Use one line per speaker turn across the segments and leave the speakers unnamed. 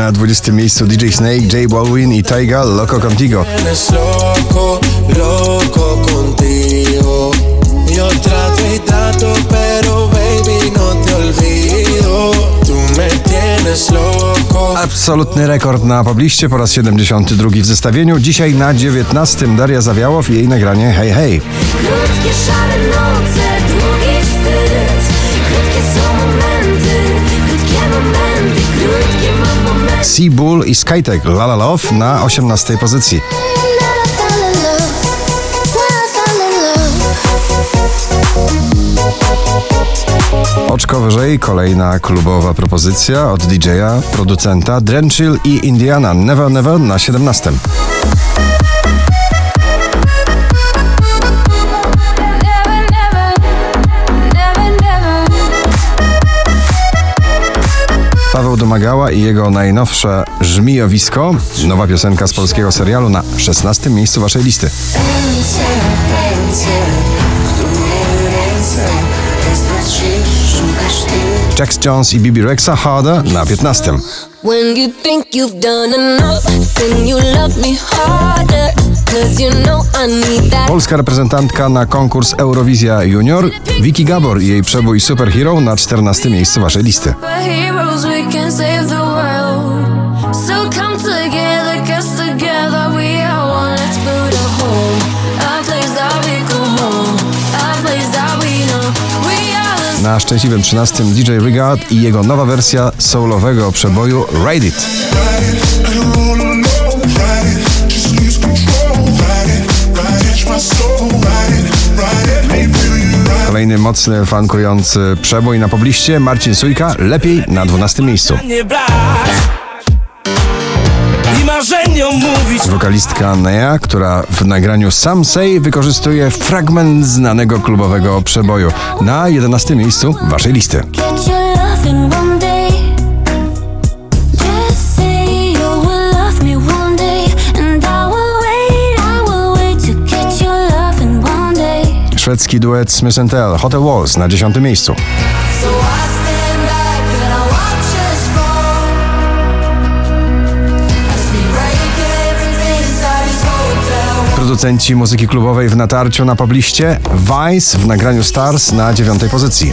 Na 20 miejscu DJ Snake, J Balwin i Tyga Loco Contigo.
Y no.
Absolutny rekord na pobliście po raz 72 w zestawieniu. Dzisiaj na 19 Daria Zawiałow i jej nagranie Hej Hej.
Mam momenty
Sea Bull i Skytech La La Love na 18 pozycji. Oczko wyżej kolejna klubowa propozycja od DJ-a, producenta Drenchill i Indiana Never Never na 17. Domagała i jego najnowsze Żmijowisko, nowa piosenka z polskiego serialu na 16 miejscu waszej listy.
Ręce, ręce.
Jax Jones i Bibi Rexa Harder na 15.
When you think you've done enough Then you love me harder
Polska reprezentantka na konkurs Eurowizja Junior, Vicky Gabor i jej przebój Superhero na 14 miejscu waszej listy. Na szczęśliwym 13 DJ Rigard i jego nowa wersja soulowego przeboju Ride It. Kolejny mocny, funkujący przebój na pobliście Marcin Sujka, lepiej na 12 miejscu. Wokalistka Nea, która w nagraniu Sam Say wykorzystuje fragment znanego klubowego przeboju na 11 miejscu waszej listy. Szwedzki duet Smith Tell, Hotel Walls na 10 miejscu. Producenci muzyki klubowej w natarciu na pobliście, Vice w nagraniu Stars na 9 pozycji.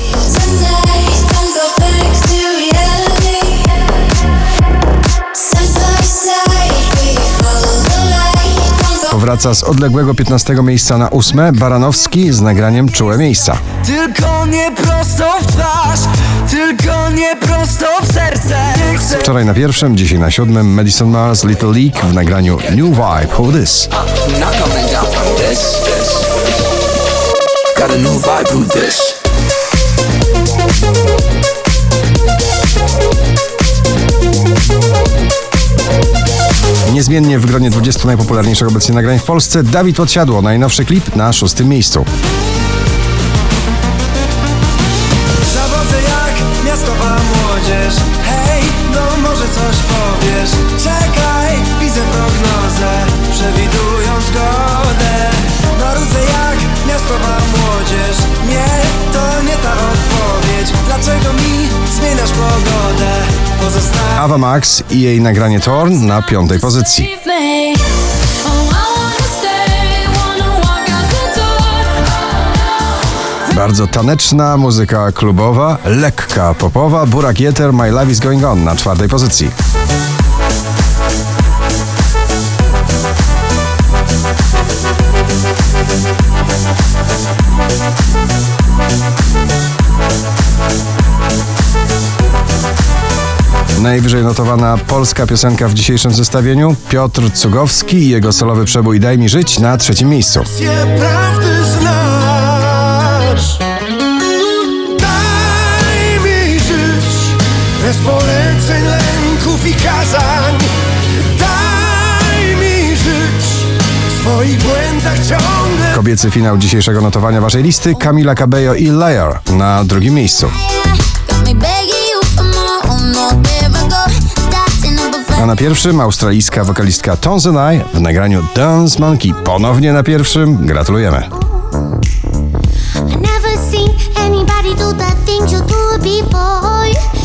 Powraca z odległego 15 miejsca na 8 Baranowski z nagraniem Czułe Miejsca.
Tylko nie prosto w twarz Tylko nie prosto w serce
Wczoraj na pierwszym, dzisiaj na siódmym Madison Mars Little League w nagraniu New Vibe Who This.
Got a new vibe, who this?
Niezmiennie w gronie 20 najpopularniejszych obecnie nagrań w Polsce Dawid Podsiadło, najnowszy klip na szóstym miejscu.
Zawodzę jak miastowa młodzież. Hej, no może coś powiesz. Czekaj, widzę prognozę Przewidują zgodę. Marudzę jak miastowa
Ava Max i jej nagranie Torn na piątej pozycji. Bardzo taneczna muzyka klubowa, lekka popowa, Burak Jeter My Love Is Going On na czwartej pozycji. Najwyżej notowana polska piosenka w dzisiejszym zestawieniu. Piotr Cugowski i jego solowy przebój Daj mi żyć na trzecim miejscu.
Bez poleceń, lęków i kazań. Daj mi żyć W swoich błędach ciągle.
Kobiecy finał dzisiejszego notowania waszej listy. Camila Cabello i Liar na drugim miejscu. A na pierwszym australijska wokalistka Tones and I w nagraniu Dance Monkey ponownie na pierwszym. Gratulujemy.
Never seen anybody do the things you do before.